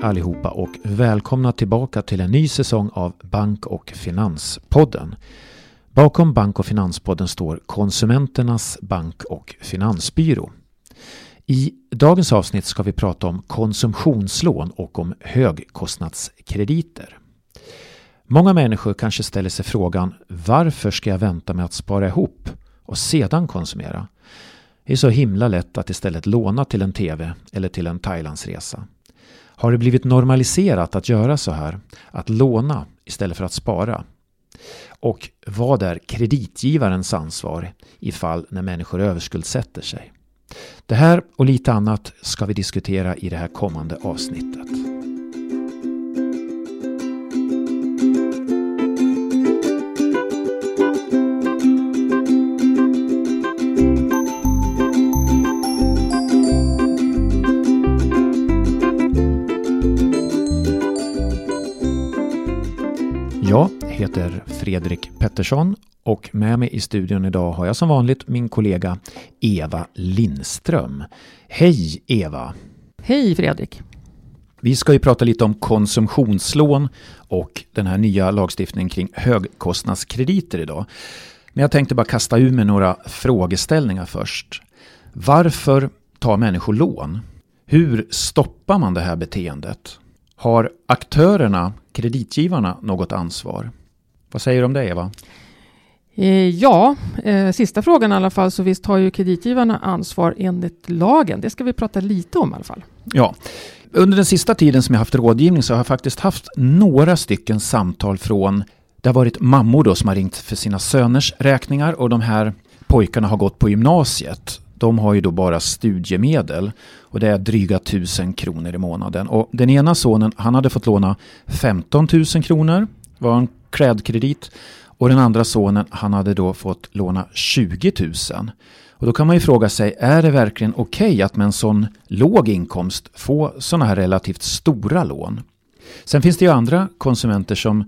Hej allihopa och välkomna tillbaka till en ny säsong av Bank och Finanspodden. Bakom Bank och Finanspodden står Konsumenternas bank och finansbyrå. I dagens avsnitt ska vi prata om konsumtionslån och om högkostnadskrediter. Många människor kanske ställer sig frågan varför ska jag vänta med att spara ihop och sedan konsumera? Det är så himla lätt att istället låna till en TV eller till en Thailandsresa. Har det blivit normaliserat att göra så här? Att låna istället för att spara? Och vad är kreditgivarens ansvar i fall när människor överskuldsätter sig? Det här och lite annat ska vi diskutera i det här kommande avsnittet. Heter Fredrik Pettersson och med mig i studion idag har jag som vanligt min kollega Eva Lindström. Hej Eva! Hej Fredrik! Vi ska ju prata lite om konsumtionslån och den här nya lagstiftningen kring högkostnadskrediter idag. Men jag tänkte bara kasta ur med några frågeställningar först. Varför tar människor lån? Hur stoppar man det här beteendet? Har aktörerna, kreditgivarna, något ansvar? Vad säger du om det Eva? Eh, ja, eh, sista frågan i alla fall, så visst har ju kreditgivarna ansvar enligt lagen. Det ska vi prata lite om i alla fall. Ja, under den sista tiden som jag haft rådgivning så har jag faktiskt haft några stycken samtal från det har varit mammor då som har ringt för sina söners räkningar och de här pojkarna har gått på gymnasiet. De har ju då bara studiemedel och det är dryga tusen kronor i månaden. Och den ena sonen han hade fått låna 15 000 kronor, var en klädkredit. Och den andra sonen han hade då fått låna 20 000. Och då kan man ju fråga sig, är det verkligen okej okay att med en sån låg inkomst få sådana här relativt stora lån? Sen finns det ju andra konsumenter som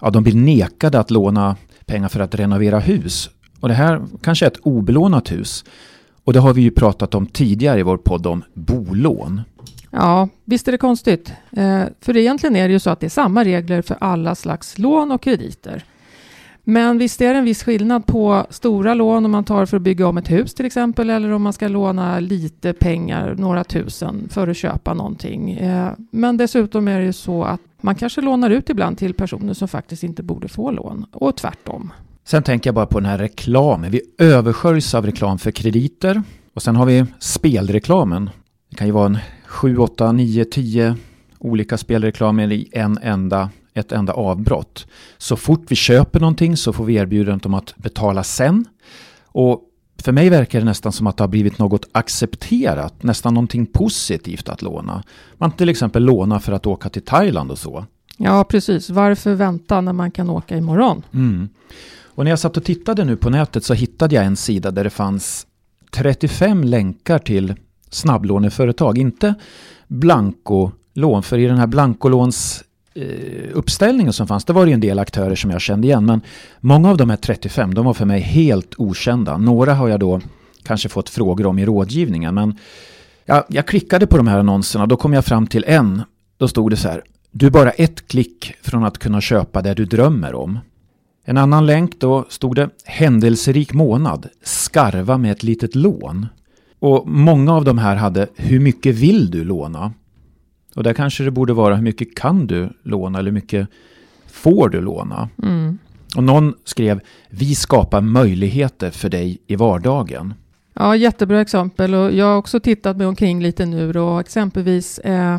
ja, de blir nekade att låna pengar för att renovera hus. Och det här kanske är ett obelånat hus. Och det har vi ju pratat om tidigare i vår podd om bolån. Ja, visst är det konstigt. Eh, för egentligen är det ju så att det är samma regler för alla slags lån och krediter. Men visst är det en viss skillnad på stora lån om man tar för att bygga om ett hus till exempel eller om man ska låna lite pengar, några tusen, för att köpa någonting. Eh, men dessutom är det ju så att man kanske lånar ut ibland till personer som faktiskt inte borde få lån och tvärtom. Sen tänker jag bara på den här reklamen. Vi översköljs av reklam för krediter och sen har vi spelreklamen. Det kan ju vara en 7, 8, 9, 10 olika spelreklamer i en enda, ett enda avbrott. Så fort vi köper någonting så får vi erbjudandet om att betala sen. Och för mig verkar det nästan som att det har blivit något accepterat, nästan någonting positivt att låna. Man till exempel lånar för att åka till Thailand och så. Ja, precis. Varför vänta när man kan åka imorgon? Mm. Och när jag satt och tittade nu på nätet så hittade jag en sida där det fanns 35 länkar till snabblåneföretag. Inte blankolån, för i den här blankolåns eh, uppställningen som fanns, det var det en del aktörer som jag kände igen. Men många av de här 35, de var för mig helt okända. Några har jag då kanske fått frågor om i rådgivningen. Men jag, jag klickade på de här annonserna, då kom jag fram till en. Då stod det så här, du är bara ett klick från att kunna köpa det du drömmer om. En annan länk då stod det händelserik månad, skarva med ett litet lån. Och många av de här hade hur mycket vill du låna? Och där kanske det borde vara hur mycket kan du låna eller hur mycket får du låna? Mm. Och någon skrev vi skapar möjligheter för dig i vardagen. Ja, jättebra exempel och jag har också tittat mig omkring lite nu och exempelvis eh,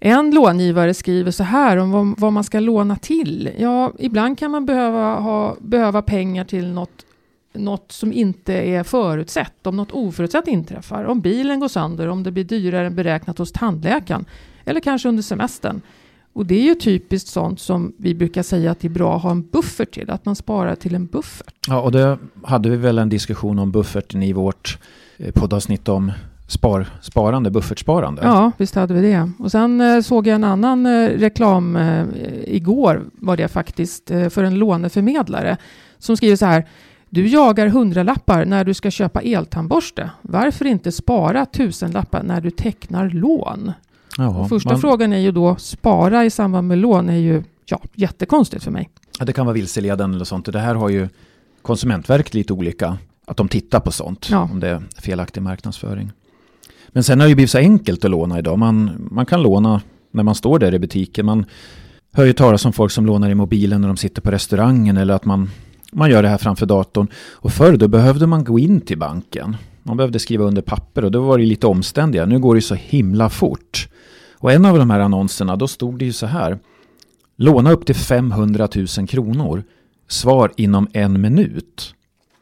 en långivare skriver så här om vad, vad, man ska låna till. Ja, ibland kan man behöva, ha, behöva pengar till något, något som inte är förutsett. Om något oförutsett inträffar. Om bilen går sönder, om det blir dyrare än beräknat hos tandläkaren. Eller kanske under semestern. Och det är ju typiskt sånt som vi brukar säga att det är bra att ha en buffert till. Att man sparar till en buffert. Ja, och det hade vi väl en diskussion om bufferten i vårt eh, poddavsnitt om spar, sparande, buffertsparande. Ja, visst hade vi det. Och sen eh, såg jag en annan eh, reklam eh, igår, var det faktiskt, för en låneförmedlare som skriver så här. Du jagar hundralappar när du ska köpa eltandborste. Varför inte spara tusenlappar när du tecknar lån? Ja, första man... frågan är ju då, spara i samband med lån är ju ja, jättekonstigt för mig. Ja, det kan vara vilseledande eller sånt. Det här har ju Konsumentverket lite olika, att de tittar på sånt, ja. om det är felaktig marknadsföring. Men sen har det ju blivit så enkelt att låna idag. Man, man kan låna när man står där i butiken. Man hör ju talas om folk som lånar i mobilen när de sitter på restaurangen eller att man, man gör det här framför datorn. Och förr då behövde man gå in till banken. Man behövde skriva under papper och då var det lite omständiga. Nu går det så himla fort. Och en av de här annonserna, då stod det ju så här. Låna upp till 500 000 kronor. Svar inom en minut.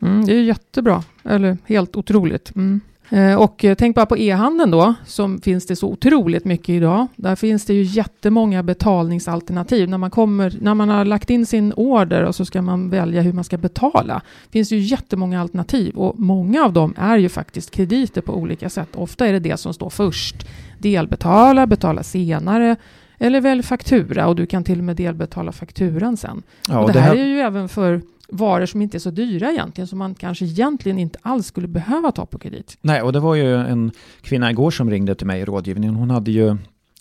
Mm, det är jättebra, eller helt otroligt. Mm. Eh, och eh, tänk bara på e-handeln då, som finns det så otroligt mycket idag. Där finns det ju jättemånga betalningsalternativ. När man, kommer, när man har lagt in sin order och så ska man välja hur man ska betala. finns det ju jättemånga alternativ och många av dem är ju faktiskt krediter på olika sätt. Ofta är det det som står först. Delbetala, betala senare eller väl faktura och du kan till och med delbetala fakturan sen. Ja, och det, det här är ju även för varor som inte är så dyra egentligen, som man kanske egentligen inte alls skulle behöva ta på kredit. Nej, och det var ju en kvinna igår som ringde till mig i rådgivningen. Hon hade ju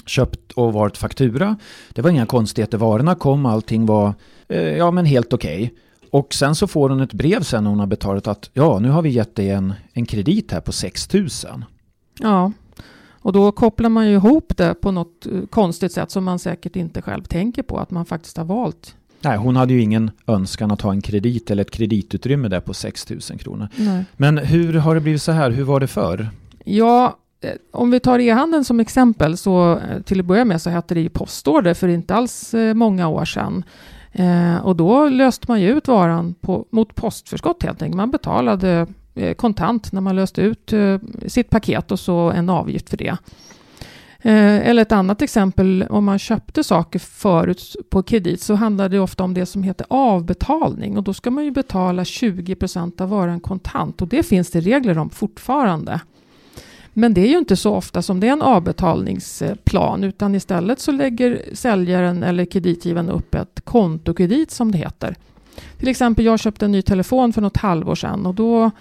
köpt och varit faktura. Det var inga konstigheter, varorna kom, allting var eh, ja, men helt okej. Okay. Och sen så får hon ett brev sen när hon har betalat att ja, nu har vi gett dig en, en kredit här på 6 000. Ja, och då kopplar man ju ihop det på något eh, konstigt sätt som man säkert inte själv tänker på att man faktiskt har valt Nej, hon hade ju ingen önskan att ha en kredit eller ett kreditutrymme där på 6 000 kronor. Nej. Men hur har det blivit så här? Hur var det förr? Ja, eh, om vi tar e-handeln som exempel så eh, till att börja med så hette det ju postorder för inte alls eh, många år sedan. Eh, och då löste man ju ut varan på, mot postförskott helt enkelt. Man betalade kontant när man löste ut sitt paket och så en avgift för det. Eh, eller ett annat exempel, om man köpte saker förut på kredit så handlade det ofta om det som heter avbetalning och då ska man ju betala 20% av varan kontant och det finns det regler om fortfarande. Men det är ju inte så ofta som det är en avbetalningsplan utan istället så lägger säljaren eller kreditgivaren upp ett kontokredit som det heter. Till exempel jag köpte en ny telefon för något halvår sedan och då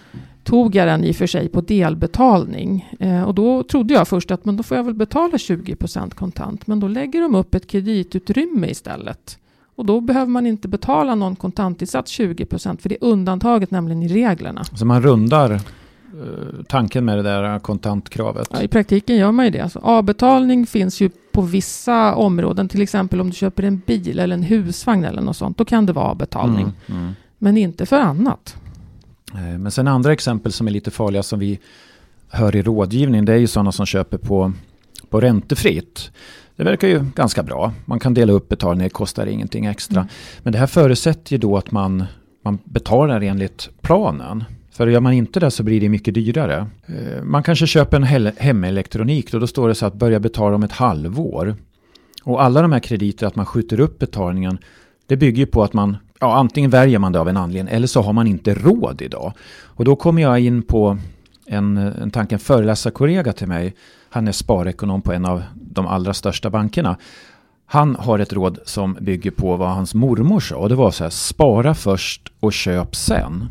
tog jag den i och för sig på delbetalning. Eh, och då trodde jag först att men då får jag väl betala 20% kontant. Men då lägger de upp ett kreditutrymme istället. Och då behöver man inte betala någon kontantinsats 20% för det är undantaget nämligen i reglerna. Så man rundar eh, tanken med det där kontantkravet? Ja, I praktiken gör man ju det. Alltså, avbetalning finns ju på vissa områden, till exempel om du köper en bil eller en husvagn eller något sånt, då kan det vara avbetalning. Mm, mm. Men inte för annat. Eh, men sen andra exempel som är lite farliga som vi hör i rådgivning det är ju sådana som köper på, på räntefritt. Det verkar ju ganska bra. Man kan dela upp betalningen, det kostar ingenting extra. Mm. Men det här förutsätter ju då att man, man betalar enligt planen. För gör man inte det så blir det mycket dyrare. Eh, man kanske köper en hemelektronik och då står det så att börja betala om ett halvår. Och alla de här krediter, att man skjuter upp betalningen, det bygger på att man ja, antingen väljer man det av en anledning eller så har man inte råd idag. Och då kommer jag in på en, en tanke, en föreläsarkollega till mig. Han är sparekonom på en av de allra största bankerna. Han har ett råd som bygger på vad hans mormor sa. Och det var så här, spara först och köp sen.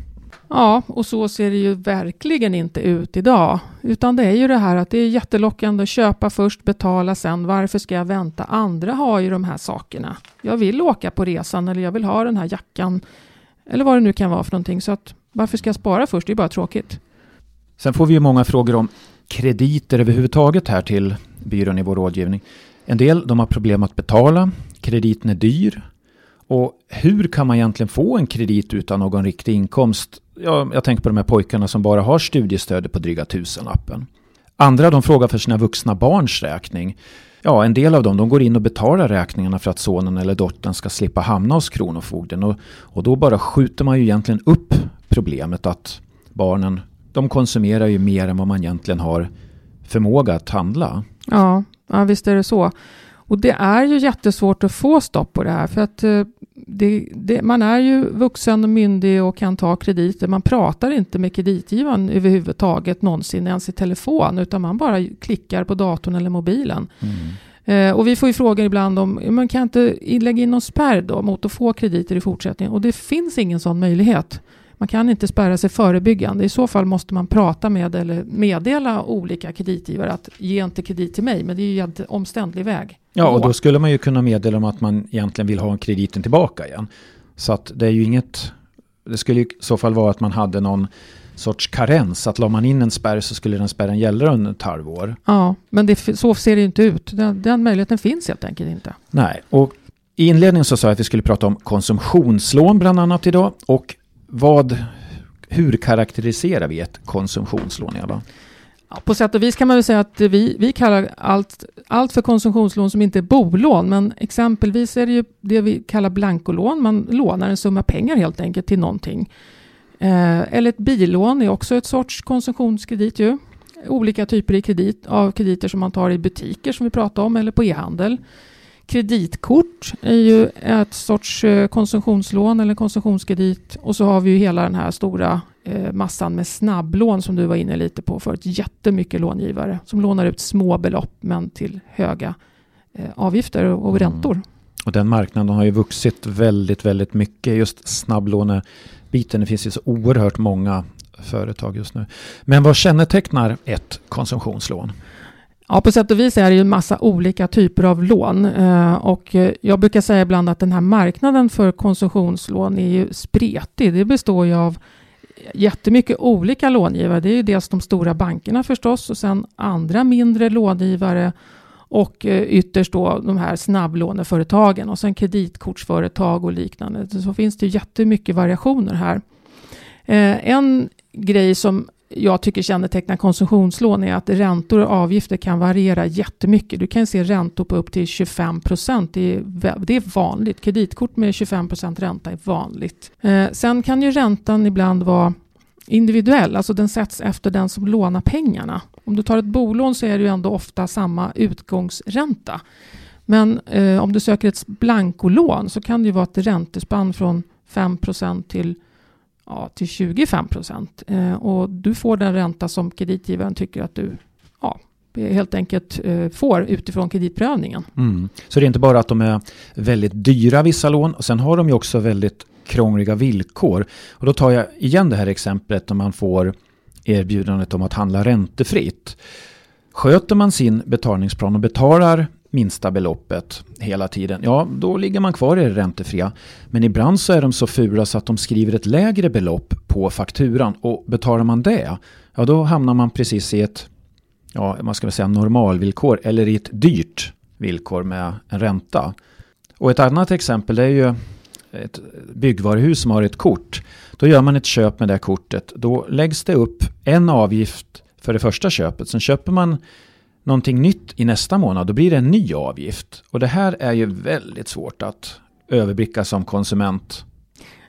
Ja, och så ser det ju verkligen inte ut idag. Utan det är ju det här att det är jättelockande att köpa först, betala sen. Varför ska jag vänta? Andra har ju de här sakerna. Jag vill åka på resan eller jag vill ha den här jackan. Eller vad det nu kan vara för någonting. Så att varför ska jag spara först? Det är bara tråkigt. Sen får vi ju många frågor om krediter överhuvudtaget här till byrån i vår rådgivning. En del de har problem att betala, krediten är dyr. Och hur kan man egentligen få en kredit utan någon riktig inkomst? Ja, jag tänker på de här pojkarna som bara har studiestödet på dryga tusenlappen. Andra de frågar för sina vuxna barns räkning. Ja, en del av dem de går in och betalar räkningarna för att sonen eller dottern ska slippa hamna hos Kronofogden. Och, och då bara skjuter man ju egentligen upp problemet att barnen de konsumerar ju mer än vad man egentligen har förmåga att handla. Ja, ja visst är det så. Och det är ju jättesvårt att få stopp på det här för att eh, det, det, man är ju vuxen och myndig och kan ta krediter. Man pratar inte med kreditgivaren överhuvudtaget någonsin ens i telefon utan man bara klickar på datorn eller mobilen. Mm. Eh, och vi får ju frågor ibland om man kan inte lägga in någon spärr då mot att få krediter i fortsättningen och det finns ingen sån möjlighet. Man kan inte spärra sig förebyggande. I så fall måste man prata med eller meddela olika kreditgivare att ge inte kredit till mig. Men det är ju en omständlig väg. Ja, och då skulle man ju kunna meddela om att man egentligen vill ha krediten tillbaka igen. Så att det är ju inget, det skulle i så fall vara att man hade någon sorts karens. Att la man in en spärr så skulle den spärren gälla under ett halvår. Ja, men det, så ser det inte ut. Den, den möjligheten finns helt enkelt inte. Nej, och i inledningen så sa jag att vi skulle prata om konsumtionslån bland annat idag. Och vad, hur karaktäriserar vi ett konsumtionslån, Eva? På sätt och vis kan man väl säga att vi, vi kallar allt, allt för konsumtionslån som inte är bolån. Men exempelvis är det ju det vi kallar blankolån. Man lånar en summa pengar helt enkelt till någonting. Eh, eller ett billån är också ett sorts konsumtionskredit ju. Olika typer i kredit, av krediter som man tar i butiker som vi pratade om eller på e-handel. Kreditkort är ju ett sorts eh, konsumtionslån eller konsumtionskredit och så har vi ju hela den här stora eh, massan med snabblån som du var inne lite på förut. Jättemycket långivare som lånar ut små belopp men till höga avgifter och mm. räntor. Och den marknaden har ju vuxit väldigt, väldigt mycket. Just snabblånebiten. Det finns ju så oerhört många företag just nu. Men vad kännetecknar ett konsumtionslån? Ja, på sätt och vis är det ju en massa olika typer av lån. Eh, och jag brukar säga ibland att den här marknaden för konsumtionslån är ju spretig. Det består ju av jättemycket olika långivare. Det är ju dels de stora bankerna förstås och sen andra mindre långivare och eh, ytterst då de här snabblåneföretagen och sen kreditkortsföretag och liknande. Så finns det jättemycket variationer här. Eh, en grej som jag tycker kännetecknar konsumtionslån är att räntor och avgifter kan variera jättemycket. Du kan se räntor på upp till 25 procent. Det, det, är vanligt. Kreditkort med 25 procent ränta är vanligt. Eh, sen kan ju räntan ibland vara individuell, alltså den sätts efter den som lånar pengarna. Om du tar ett bolån så är det ju ändå ofta samma utgångsränta. Men eh, om du söker ett blankolån så kan det ju vara ett räntespann från 5% till, ja, till 25 Eh, och du får den ränta som kreditgivaren tycker att du ja, helt enkelt eh, får utifrån kreditprövningen. Mm. Så det är inte bara att de är väldigt dyra vissa lån, och sen har de ju också väldigt krångliga villkor. Och då tar jag igen det här exemplet när man får erbjudandet om att handla räntefritt. Sköter man sin betalningsplan och betalar minsta beloppet hela tiden, ja då ligger man kvar i det räntefria. Men ibland så är de så fula så att de skriver ett lägre belopp på fakturan och betalar man det, ja då hamnar man precis i ett, ja man ska väl säga normalvillkor eller i ett dyrt villkor med en ränta. Och ett annat exempel är ju ett byggvaruhus som har ett kort. Då gör man ett köp med det kortet. Då läggs det upp en avgift för det första köpet. Sen köper man någonting nytt i nästa månad. Då blir det en ny avgift. Och det här är ju väldigt svårt att överblicka som konsument.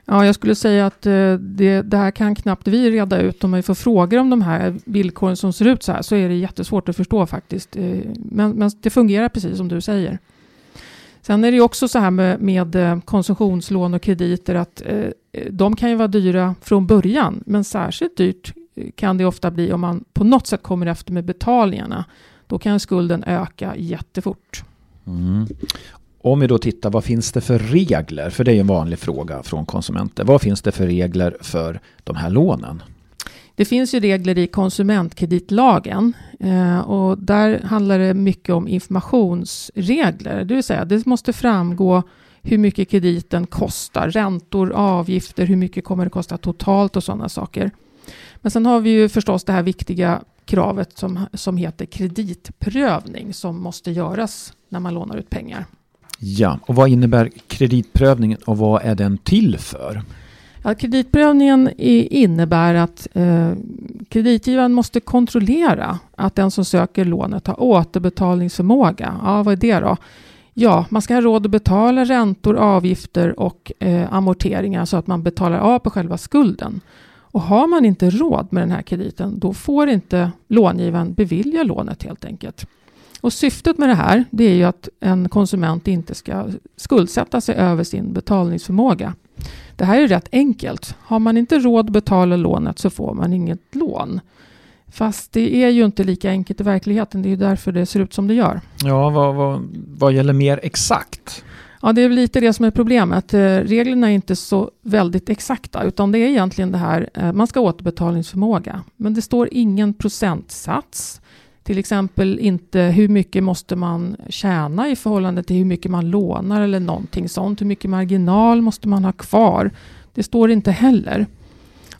Ja, jag skulle säga att eh, det, det, här kan knappt vi reda ut. Om vi får frågor om de här villkoren som ser ut så här så är det jättesvårt att förstå faktiskt. Eh, men, men det fungerar precis som du säger. Sen är det också så här med, med eh, konsumtionslån och krediter att de kan ju vara dyra från början, men särskilt dyrt kan det ofta bli om man på något sätt kommer efter med betalningarna. Då kan skulden öka jättefort. Mm. Om vi då tittar, vad finns det för regler? För det är en vanlig fråga från konsumenter. Vad finns det för regler för de här lånen? Det finns ju regler i konsumentkreditlagen eh, och där handlar det mycket om informationsregler. Det vill säga, det måste framgå hur mycket krediten kostar, räntor, avgifter, hur mycket kommer det kosta totalt och sådana saker. Men sen har vi ju förstås det här viktiga kravet som, som heter kreditprövning som måste göras när man lånar ut pengar. Ja, och vad innebär kreditprövningen och vad är den till för? Ja, kreditprövningen innebär att eh, kreditgivaren måste kontrollera att den som söker lånet har återbetalningsförmåga. Ja, vad är det då? Ja, man ska ha råd att betala räntor, avgifter och eh, amorteringar så att man betalar av på själva skulden. Och har man inte råd med den här krediten, då får inte långivaren bevilja lånet helt enkelt. Och syftet med det här, det är ju att en konsument inte ska skuldsätta sig över sin betalningsförmåga. Det här är rätt enkelt. Har man inte råd att betala lånet så får man inget lån. Fast det är ju inte lika enkelt i verkligheten. Det är ju därför det ser ut som det gör. Ja, vad, vad, vad gäller mer exakt? Ja, det är lite det som är problemet. Eh, reglerna är inte så väldigt exakta, utan det är egentligen det här, eh, man ska ha återbetalningsförmåga. Men det står ingen procentsats. Till exempel inte hur mycket måste man tjäna i förhållande till hur mycket man lånar eller någonting sånt. Hur mycket marginal måste man ha kvar? Det står inte heller.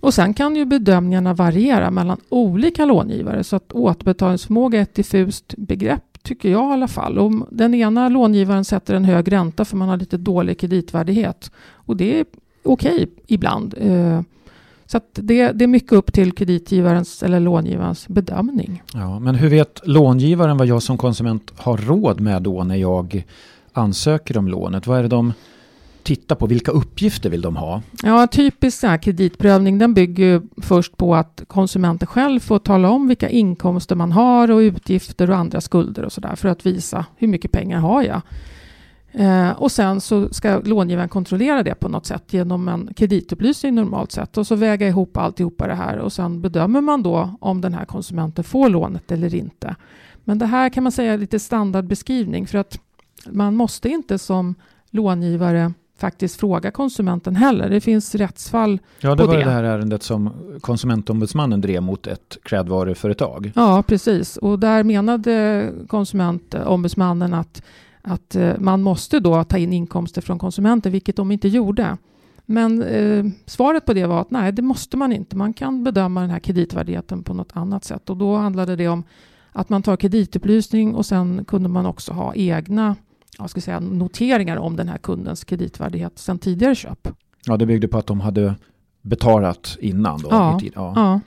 Och sen kan ju bedömningarna variera mellan olika långivare så att återbetalningsförmåga är ett diffust begrepp tycker jag i alla fall. Om den ena långivaren sätter en hög ränta för man har lite dålig kreditvärdighet och det är okej okay ibland. Eh, så det, det, är mycket upp till kreditgivarens eller långivarens bedömning. Ja, men hur vet långivaren vad jag som konsument har råd med då när jag ansöker om lånet? Vad är det de titta på? Vilka uppgifter vill de ha? Ja, typisk så här kreditprövning den bygger först på att konsumenten själv får tala om vilka inkomster man har och utgifter och andra skulder och sådär för att visa hur mycket pengar har jag. Eh, och sen så ska långivaren kontrollera det på något sätt genom en kreditupplysning normalt sett och så väga ihop alltihopa det här och sen bedömer man då om den här konsumenten får lånet eller inte. Men det här kan man säga är lite standardbeskrivning för att man måste inte som långivare faktiskt fråga konsumenten heller. Det finns rättsfall Ja, det på var det. det här ärendet som konsumentombudsmannen drev mot ett klädvaruföretag. Ja, precis. Och där menade konsumentombudsmannen att, att eh, man måste då ta in inkomster från konsumenter, vilket de inte gjorde. Men eh, svaret på det var att nej, det måste man inte. Man kan bedöma den här kreditvärdigheten på något annat sätt. Och då handlade det om att man tar kreditupplysning och sen kunde man också ha egna jag ska säga, noteringar om den här kundens kreditvärdighet sedan tidigare köp. Ja, det byggde på att de hade betalat innan då? Ja, i ja. ja.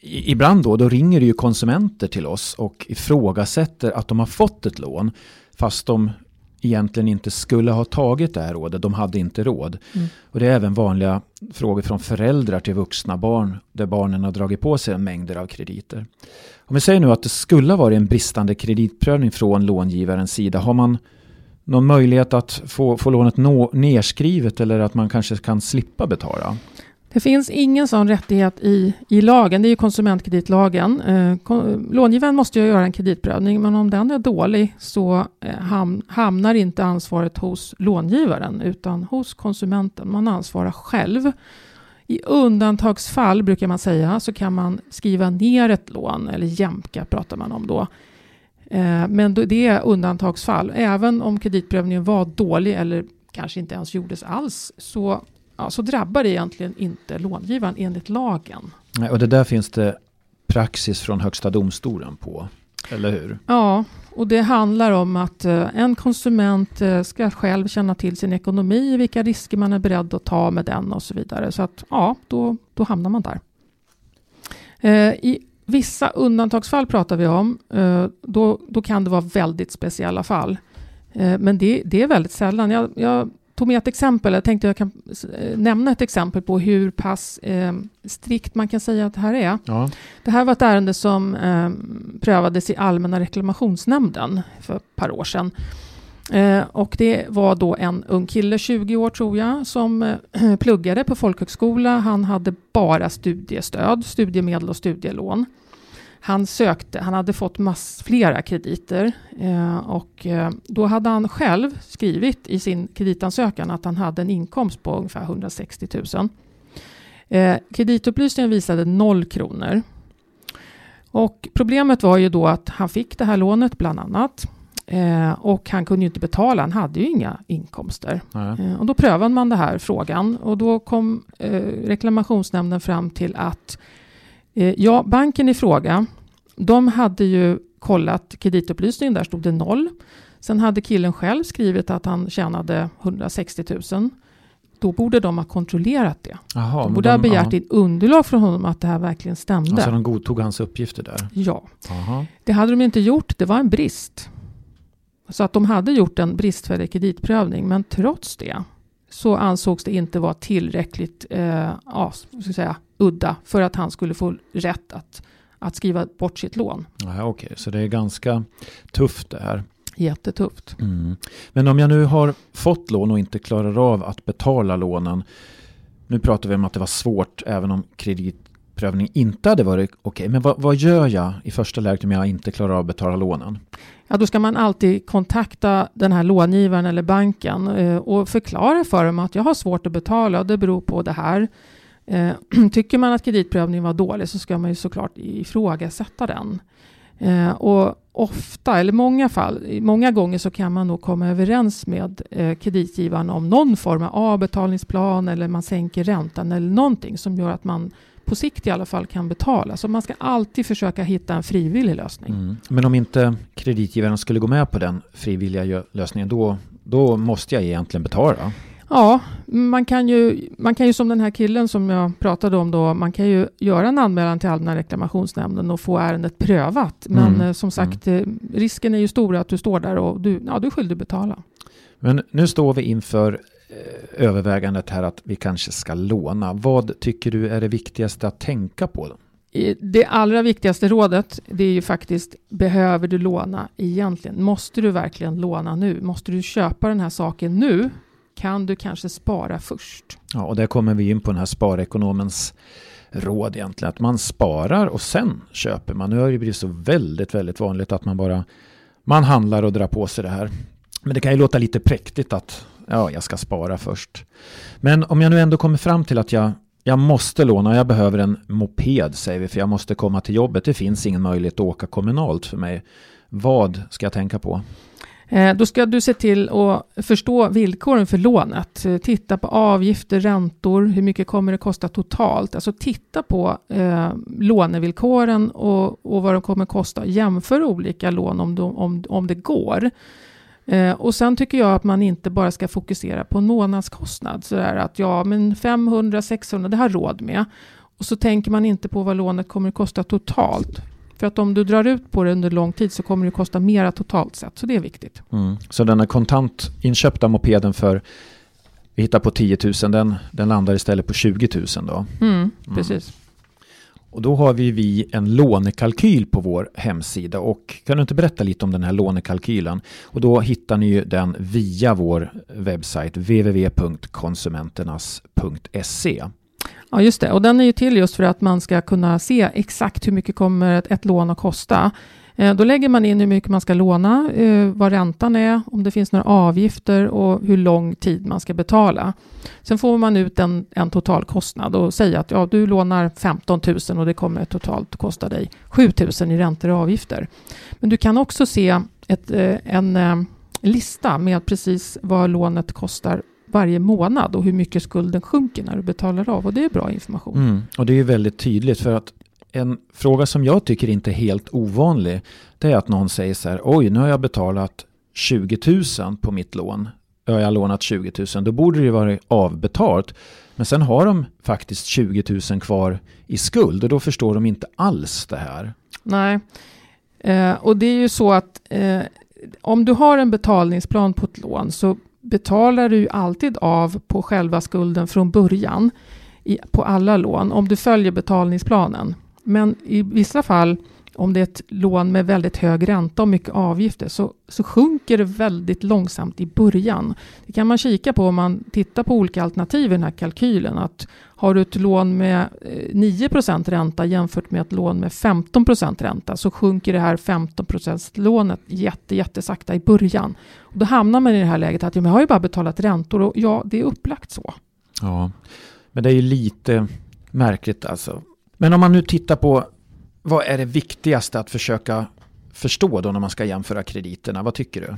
I, ibland då, då ringer det ju konsumenter till oss och ifrågasätter att de har fått ett lån fast de egentligen inte skulle ha tagit det här rådet. De hade inte råd. Mm. Och det är även vanliga frågor från föräldrar till vuxna barn där barnen har dragit på sig mängder av krediter. Om vi säger nu att det skulle ha varit en bristande kreditprövning från långivarens sida. Har man någon möjlighet att få, få lånet nå, nerskrivet eller att man kanske kan slippa betala? Det finns ingen sån rättighet i, i lagen. Det är ju konsumentkreditlagen. Eh, långivaren måste ju göra en kreditprövning, men om den är dålig så eh, ham, hamnar inte ansvaret hos långivaren utan hos konsumenten. Man ansvarar själv. I undantagsfall brukar man säga så kan man skriva ner ett lån eller jämka pratar man om då. Eh, men det är undantagsfall. Även om kreditprövningen var dålig eller kanske inte ens gjordes alls så, ja, så drabbar det egentligen inte långivaren enligt lagen. Och det där finns det praxis från Högsta domstolen på, eller hur? Ja, och det handlar om att eh, en konsument eh, ska själv känna till sin ekonomi, vilka risker man är beredd att ta med den och så vidare. Så att ja, då, då hamnar man där. I Vissa undantagsfall pratar vi om. Eh, då, då kan det vara väldigt speciella fall. Eh, men det, det är väldigt sällan. Jag, jag, tog med ett exempel. Jag tänkte jag kan eh, nämna ett exempel på hur pass eh, strikt man kan säga att det här är. Ja. Det här var ett ärende som eh, prövades i Allmänna reklamationsnämnden för ett par år sedan. Eh, och det var då en ung kille, 20 år tror jag, som eh, pluggade på folkhögskola. Han hade bara studiestöd, studiemedel och studielån. Han sökte, han hade fått mass, flera krediter eh, och eh, då hade han själv skrivit i sin kreditansökan att han hade en inkomst på ungefär 160 000. Eh, kreditupplysningen visade noll kronor. Och problemet var ju då att han fick det här lånet bland annat. Eh, och han kunde ju inte betala, han hade ju inga inkomster. Eh, och då prövade man den här frågan och då kom eh, reklamationsnämnden fram till att Eh, ja, banken i fråga, de hade ju kollat kreditupplysningen, där stod det noll. Sen hade killen själv skrivit att han tjänade 160 000. Då borde de ha kontrollerat det. Aha, de borde de, ha begärt ja. underlag från honom att det här verkligen stämde. Alltså de godtog hans uppgifter där? Ja. Aha. Det hade de inte gjort, det var en brist. Så att de hade gjort en bristfällig kreditprövning, men trots det så ansågs det inte vara tillräckligt eh, ja, ska säga, udda för att han skulle få rätt att, att skriva bort sitt lån. Ja, Okej, okay. så det är ganska tufft det här. Jättetufft. Mm. Men om jag nu har fått lån och inte klarar av att betala lånen. Nu pratar vi om att det var svårt även om kredit kreditprövning inte hade varit okej. Okay. Men vad, vad, gör jag i första läget om jag inte klarar av att betala lånen? Ja, då ska man alltid kontakta den här långivaren eller banken eh, och förklara för dem att jag har svårt att betala och det beror på det här. Eh, tycker man att kreditprövningen var dålig så ska man ju såklart ifrågasätta den. Eh, och ofta, eller många fall, många gånger så kan man nog komma överens med eh, kreditgivaren om någon form av avbetalningsplan eller man sänker räntan eller någonting som gör att man på sikt i alla fall kan betala. Så man ska alltid försöka hitta en frivillig lösning. Mm. Men om inte kreditgivaren skulle gå med på den frivilliga lösningen, då, då måste jag egentligen betala? Ja, man kan, ju, man kan ju som den här killen som jag pratade om då, man kan ju göra en anmälan till Allmänna reklamationsnämnden och få ärendet prövat. Men mm. Eh, som sagt, mm. Eh, risken är ju stor att du står där och du, ja, du är skyldig betala. Men nu står vi inför övervägandet här att vi kanske ska låna. Vad tycker du är det viktigaste att tänka på? Det allra viktigaste rådet, det är ju faktiskt, behöver du låna egentligen? Måste du verkligen låna nu? Måste du köpa den här saken nu? kan du kanske spara först. Ja, och där kommer vi in på den här sparekonomens råd egentligen. Att man sparar och sen köper man. Nu har det blivit så väldigt, väldigt vanligt att man bara man handlar och drar på sig det här. Men det kan ju låta lite präktigt att ja, jag ska spara först. Men om jag nu ändå kommer fram till att jag, jag måste låna, jag behöver en moped säger vi, för jag måste komma till jobbet. Det finns ingen möjlighet att åka kommunalt för mig. Vad ska jag tänka på? Eh, då ska du se till att förstå villkoren för lånet. Eh, titta på avgifter, räntor, hur mycket kommer det kosta totalt? Alltså titta på eh, lånevillkoren och, och vad de kommer kosta. Jämför olika lån om, de, om, om det går. Eh, och sen tycker jag att man inte bara ska fokusera på månadskostnad. Så där att ja, men 500, 600, det har råd med. Och så tänker man inte på vad lånet kommer att kosta totalt. För att om du drar ut på det under lång tid så kommer det kosta mera totalt sett. Så det är viktigt. Mm. Så den här kontantinköpta mopeden för vi hittar på 10 000, den, den landar istället på 20 000 då? Mm, mm. precis. Mm. Och då har vi, vi en lånekalkyl på vår hemsida och kan du inte berätta lite om den här lånekalkylen? Och då hittar ni ju den via vår webbsajt www.konsumenternas.se. Ja, just det. Och den är ju till just för att man ska kunna se exakt hur mycket kommer ett, ett lån att kosta. Eh, då lägger man in hur mycket man ska låna, eh, vad räntan är, om det finns några avgifter och hur lång tid man ska betala. Sen får man ut en, en totalkostnad och säga att ja, du lånar 15 000 och det kommer totalt kosta dig 7 000 i räntor och avgifter. Men du kan också se ett, eh, en lista med precis vad lånet kostar varje månad och hur mycket skulden sjunker när du betalar av. Och det är bra information. Mm, och det är väldigt tydligt för att en fråga som jag tycker inte är helt ovanlig det är att någon säger så här oj nu har jag betalat 20 000 på mitt lån. Jag har lånat 20 000 då borde det ju vara avbetalt. Men sen har de faktiskt 20 000 kvar i skuld och då förstår de inte alls det här. Nej, eh, och det är ju så att eh, om du har en betalningsplan på ett lån så betalar du alltid av på själva skulden från början i, på alla lån om du följer betalningsplanen. Men i vissa fall om det är ett lån med väldigt hög ränta och mycket avgifter så, så sjunker det väldigt långsamt i början. Det kan man kika på om man tittar på olika alternativ i den här kalkylen. Att har du ett lån med eh, 9 ränta jämfört med ett lån med 15% ränta så sjunker det här 15% lånet jätte, jättesakta i början. Och då hamnar man i det här läget att ja, jag har ju bara betalat räntor och ja, det är upplagt så. Ja, men det är ju lite märkligt alltså. Men om man nu tittar på vad är det viktigaste att försöka förstå då när man ska jämföra krediterna? Vad tycker du?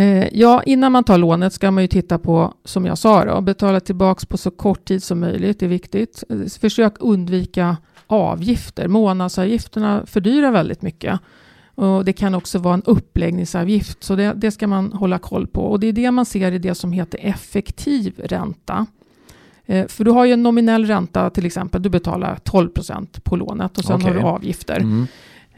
Eh, ja, innan man tar lånet ska man ju titta på, som jag sa, då, betala tillbaka på så kort tid som möjligt. Det är viktigt. Eh, försök undvika avgifter. Månadsavgifterna fördyrar väldigt mycket. Och det kan också vara en uppläggningsavgift, så det, det, ska man hålla koll på. Och det är det man ser i det som heter effektiv ränta. Eh, för du har ju en nominell ränta till exempel, du betalar 12 procent på lånet och sen okay. har du avgifter. Mm.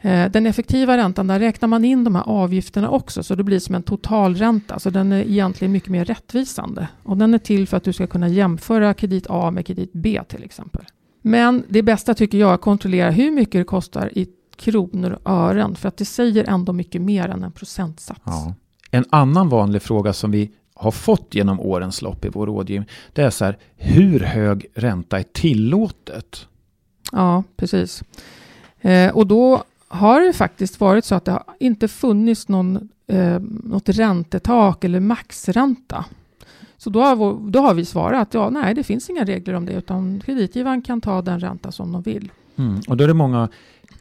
Eh, den effektiva räntan, där räknar man in de här avgifterna också, så det blir som en totalränta. Så den är egentligen mycket mer rättvisande. Och den är till för att du ska kunna jämföra kredit A med kredit B till exempel. Men det bästa tycker jag är att kontrollera hur mycket det kostar i kronor och ören, för att det säger ändå mycket mer än en procentsats. Ja. En annan vanlig fråga som vi har fått genom årens lopp i vår rådgivning, det är så här, hur hög ränta är tillåtet? Ja, precis. Eh, och då har det faktiskt varit så att det har inte funnits någon, eh, något räntetak eller maxränta. Så då har, då har vi svarat ja, nej, det finns inga regler om det, utan kreditgivaren kan ta den ränta som de vill. Mm. Och då är det många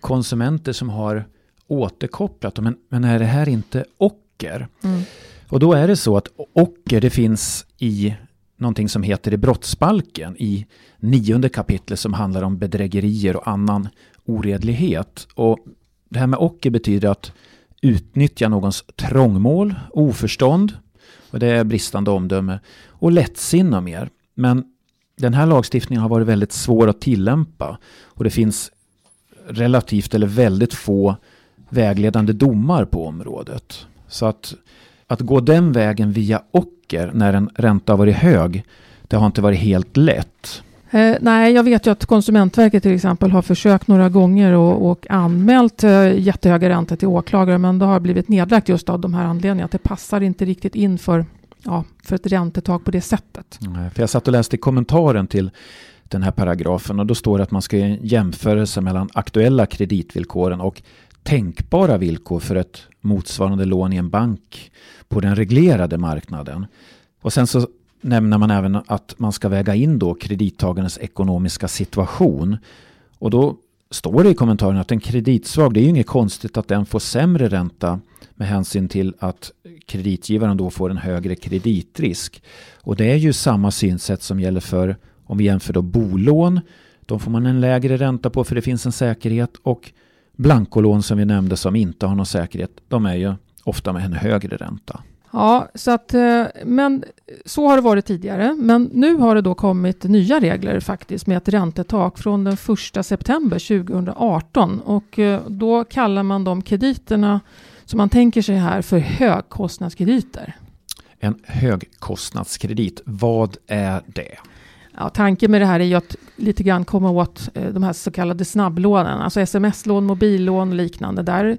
konsumenter som har återkopplat, men, men är det här inte ocker? Mm. Och då är det så att ocker, det finns i någonting som heter i brottsbalken i nionde kapitlet som handlar om bedrägerier och annan oredlighet. Och det här med ocker betyder att utnyttja någons trångmål, oförstånd, och det är bristande omdöme, och lättsinne och mer. Men den här lagstiftningen har varit väldigt svår att tillämpa och det finns relativt eller väldigt få vägledande domar på området. Så att, att gå den vägen via ocker när en ränta har varit hög, det har inte varit helt lätt. Eh, nej, jag vet ju att Konsumentverket till exempel har försökt några gånger och, och anmält eh, jättehöga räntor till åklagare, men det har blivit nedlagt just av de här anledningarna. Att det passar inte riktigt in för, ja, för ett räntetak på det sättet. Nej, för jag satt och läste kommentaren till den här paragrafen och då står det att man ska göra en jämförelse mellan aktuella kreditvillkoren och tänkbara villkor för ett motsvarande lån i en bank på den reglerade marknaden. Och sen så nämner man även att man ska väga in då kredittagarens ekonomiska situation. Och då står det i kommentaren att en kreditsvag, det är ju inget konstigt att den får sämre ränta med hänsyn till att kreditgivaren då får en högre kreditrisk. Och det är ju samma synsätt som gäller för om vi jämför då bolån. De får man en lägre ränta på för det finns en säkerhet och blankolån som vi nämnde som inte har någon säkerhet. De är ju ofta med en högre ränta. Ja, så att, eh, men så har det varit tidigare. Men nu har det då kommit nya regler faktiskt med ett räntetak från den 1 september 2018 och eh, då kallar man de krediterna som man tänker sig här för högkostnadskrediter. En högkostnadskredit, vad är det? Ja, tanken med det här är ju att lite grann komma åt eh, de här så kallade snabblånen, alltså sms-lån, mobillån och liknande. Där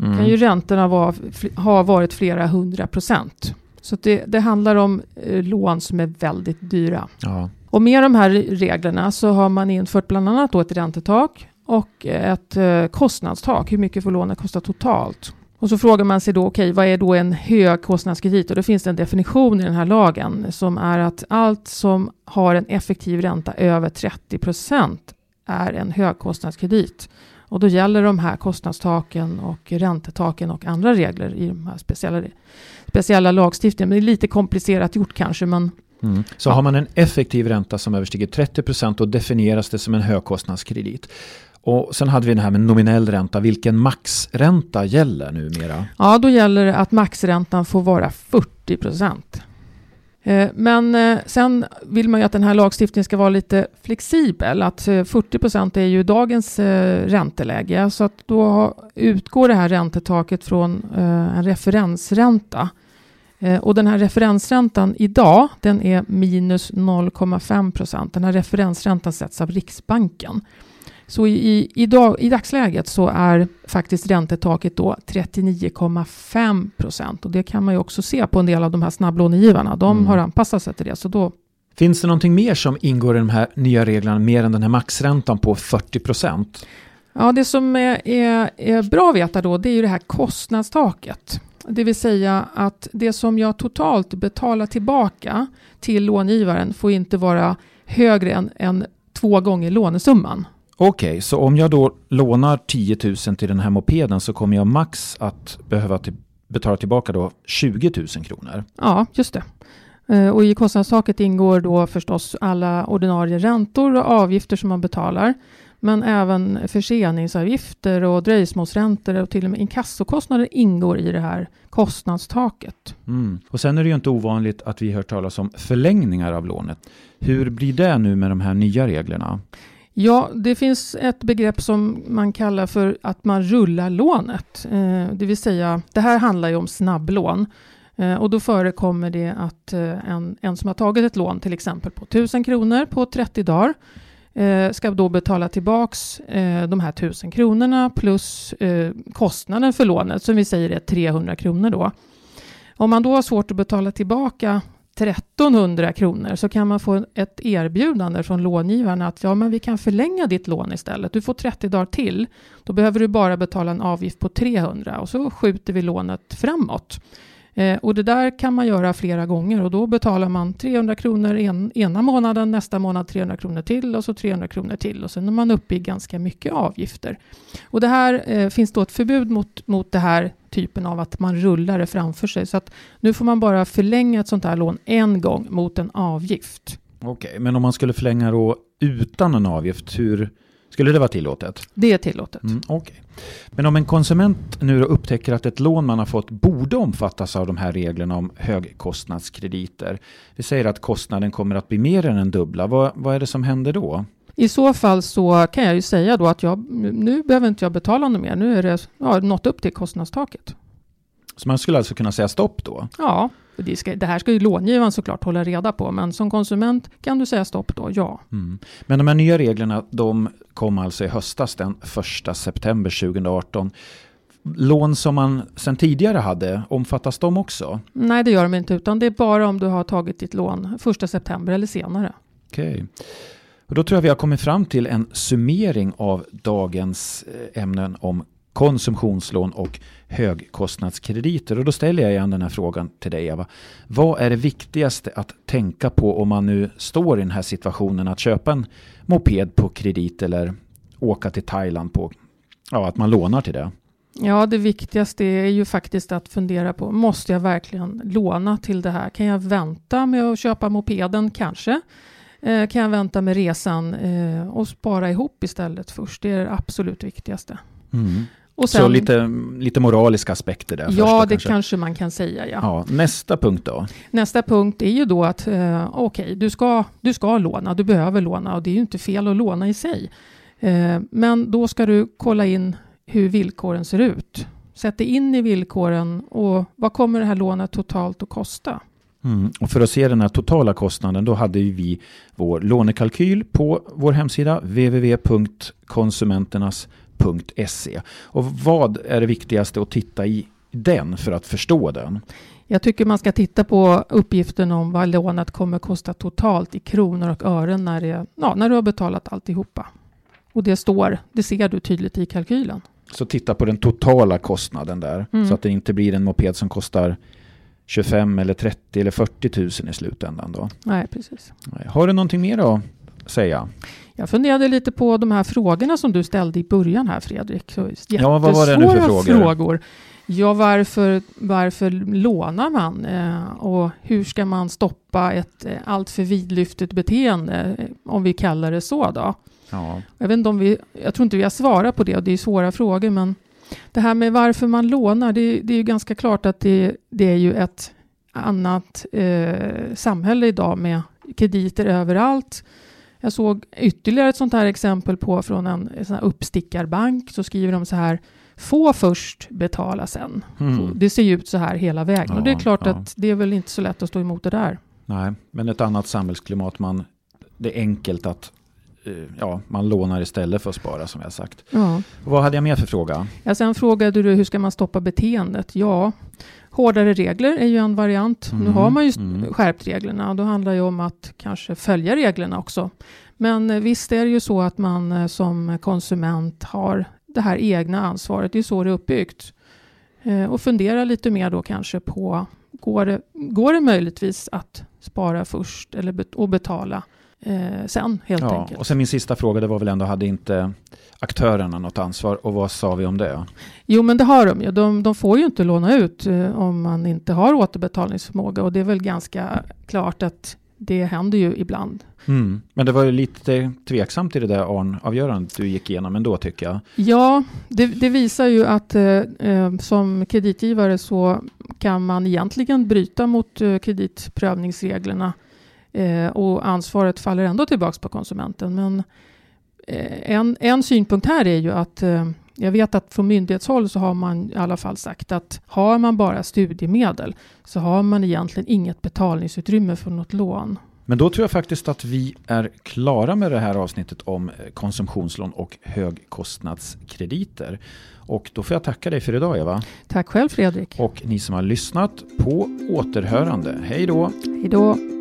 mm. kan ju räntorna vara, ha varit flera hundra procent. Så det, det, handlar om eh, lån som är väldigt dyra. Ja. Och med de här reglerna så har man infört bland annat då ett räntetak och ett eh, kostnadstak. Hur mycket får lånet kosta totalt? Och så frågar man sig då, okej, okay, vad är då en högkostnadskredit? Och då finns det en definition i den här lagen som är att allt som har en effektiv ränta över 30 procent är en högkostnadskredit. Och då gäller de här kostnadstaken och räntetaken och andra regler i de här speciella, speciella lagstiftningarna. Men det är lite komplicerat gjort kanske, men Mm. Så ja. har man en effektiv ränta som överstiger 30 procent då definieras det som en högkostnadskredit. Och sen hade vi det här med nominell ränta. Vilken maxränta gäller numera? Ja, då gäller det att maxräntan får vara 40 procent. Eh, men eh, sen vill man ju att den här lagstiftningen ska vara lite flexibel. Att eh, 40 procent är ju dagens ränteläge. Så att då utgår det här räntetaket från en referensränta. Och den här referensräntan idag, den är minus 0,5 procent. Den här referensräntan sätts av Riksbanken. Så i, i, dag, i dagsläget så är faktiskt räntetaket då 39,5 procent. Och det kan man ju också se på en del av de här snabblånegivarna. De mm. har anpassat sig till det. Så då... Finns det någonting mer som ingår i de här nya reglerna mer än den här maxräntan på 40 procent? Ja, det som är, är, är bra att veta då, det är ju det här kostnadstaket. Det vill säga att det som jag totalt betalar tillbaka till långivaren får inte vara högre än, än två gånger lånesumman. Okej, okay, så om jag då lånar 10 000 till den här mopeden så kommer jag max att behöva till, betala tillbaka då 20 000 kronor? Ja, just det. Eh, och i kostnadstaket ingår då förstås alla ordinarie räntor och avgifter som man betalar. Men även förseningsavgifter och dröjsmålsräntor och till och med inkassokostnader ingår i det här kostnadstaket. Mm. Och sen är det ju inte ovanligt att vi hör talas om förlängningar av lånet. Hur blir det nu med de här nya reglerna? Ja, det finns ett begrepp som man kallar för att man rullar lånet. Eh, det vill säga, det här handlar ju om snabblån. Eh, och då förekommer det att eh, en, en som har tagit ett lån, till exempel på 1000 kronor på 30 dagar, eh, ska då betala tillbaks eh, de här 1000 kronorna plus eh, kostnaden för lånet, som vi säger är 300 kronor då. Om man då har svårt att betala tillbaka 1300 kronor så kan man få ett erbjudande från långivaren att ja, men vi kan förlänga ditt lån istället. Du får 30 dagar till. Då behöver du bara betala en avgift på 300 och så skjuter vi lånet framåt. Eh, och det där kan man göra flera gånger och då betalar man 300 kronor en, ena månaden, nästa månad 300 kronor till och så 300 kronor till och sen är man uppe i ganska mycket avgifter. Och det här eh, finns då ett förbud mot, mot det här typen av att man rullar det framför sig. Så att nu får man bara förlänga ett sånt här lån en gång mot en avgift. Okej, men om man skulle förlänga då utan en avgift, hur skulle det vara tillåtet? Det är tillåtet. Mm, Okej. Men om en konsument nu upptäcker att ett lån man har fått borde omfattas av de här reglerna om högkostnadskrediter. Vi säger att kostnaden kommer att bli mer än en dubbla. Vad, vad är det som händer då? I så fall så kan jag ju säga då att jag, nu behöver inte jag betala något mer. Nu är det ja, nått upp till kostnadstaket. Så man skulle alltså kunna säga stopp då? Ja, det, ska, det här ska ju långivaren såklart hålla reda på, men som konsument kan du säga stopp då, ja. Mm. Men de här nya reglerna, de kom alltså i höstas den 1 september 2018. Lån som man sedan tidigare hade, omfattas de också? Nej, det gör de inte, utan det är bara om du har tagit ditt lån 1 september eller senare. Okej. Och då tror jag vi har kommit fram till en summering av dagens eh, ämnen om konsumtionslån och högkostnadskrediter. Och då ställer jag igen den här frågan till dig Eva. Vad är det viktigaste att tänka på om man nu står i den här situationen att köpa en moped på kredit eller åka till Thailand på, ja att man lånar till det? Ja, det viktigaste är ju faktiskt att fundera på, måste jag verkligen låna till det här? Kan jag vänta med att köpa mopeden kanske? Eh, kan jag vänta med resan eh, och spara ihop istället först? Det är det absolut viktigaste. Mm. Och Så lite, lite moraliska aspekter där Ja, då, det kanske. man kan säga. Ja. Ja, nästa punkt då? Nästa punkt är ju då att eh, okej, okay, du, ska, du ska låna, du behöver låna och det är ju inte fel att låna i sig. Eh, men då ska du kolla in hur villkoren ser ut. Sätt dig in i villkoren och vad kommer det här lånet totalt att kosta? Mm. Och för att se den här totala kostnaden då hade vi vår lånekalkyl på vår hemsida www.konsumenternas.se. Och vad är det viktigaste att titta i den för att förstå den? Jag tycker man ska titta på uppgiften om vad lånet kommer kosta totalt i kronor och ören när, det, ja, när du har betalat alltihopa. Och det står, det ser du tydligt i kalkylen. Så titta på den totala kostnaden där mm. så att det inte blir en moped som kostar 25 eller 30 eller 40 000 i slutändan då. Nej, precis. Har du någonting mer att säga? Jag funderade lite på de här frågorna som du ställde i början här Fredrik. Så ja, vad var det nu för frågor? frågor. Ja, varför, varför lånar man? Eh, och hur ska man stoppa ett eh, alltför vidlyftigt beteende, eh, om vi kallar det så då? Ja. Jag, vet inte om vi, jag tror inte vi har svarat på det, och det är svåra frågor, men det här med varför man lånar, det, det är ju ganska klart att det, det är ju ett annat eh, samhälle idag med krediter överallt. Jag såg ytterligare ett sånt här exempel på från en, en sån uppstickarbank. Så skriver de så här, få först, betala sen. Mm. Det ser ju ut så här hela vägen. Ja, och det är klart ja. att det är väl inte så lätt att stå emot det där. Nej, men ett annat samhällsklimat. Man, det är enkelt att Eh, ja, man lånar istället för att spara som jag sagt. Ja. Vad hade jag mer för fråga? Ja, sen frågade du hur ska man stoppa beteendet? Ja, hårdare regler är ju en variant. Mm. Nu har man ju mm. skärpt reglerna och då handlar det om att kanske följa reglerna också. Men eh, visst är det ju så att man eh, som konsument har det här egna ansvaret. Det är så det är uppbyggt. Och fundera lite mer då kanske på Går det, går det möjligtvis att spara först eller bet och betala eh, sen helt ja, enkelt. Och sen min sista fråga, det var väl ändå, hade inte aktörerna något ansvar och vad sa vi om det? Jo men det har de ju. De, de får ju inte låna ut eh, om man inte har återbetalningsförmåga och det är väl ganska klart att det händer ju ibland. Mm. Men det var ju lite tveksamt i det där ARN-avgörandet du gick igenom ändå tycker jag. Ja, det, det visar ju att eh, eh som kreditgivare så kan man egentligen bryta mot eh, kreditprövningsreglerna Eh, och ansvaret faller ändå tillbaka på konsumenten. Men eh, en, en synpunkt här är ju att eh, jag vet att från myndighetshåll så har man i alla fall sagt att har man bara studiemedel så har man egentligen inget betalningsutrymme för något lån. Men då tror jag faktiskt att vi är klara med det här avsnittet om konsumtionslån och högkostnadskrediter. Och då får jag tacka dig för idag Eva. Tack själv Fredrik. Och ni som har lyssnat på återhörande. Hej då! Hej då!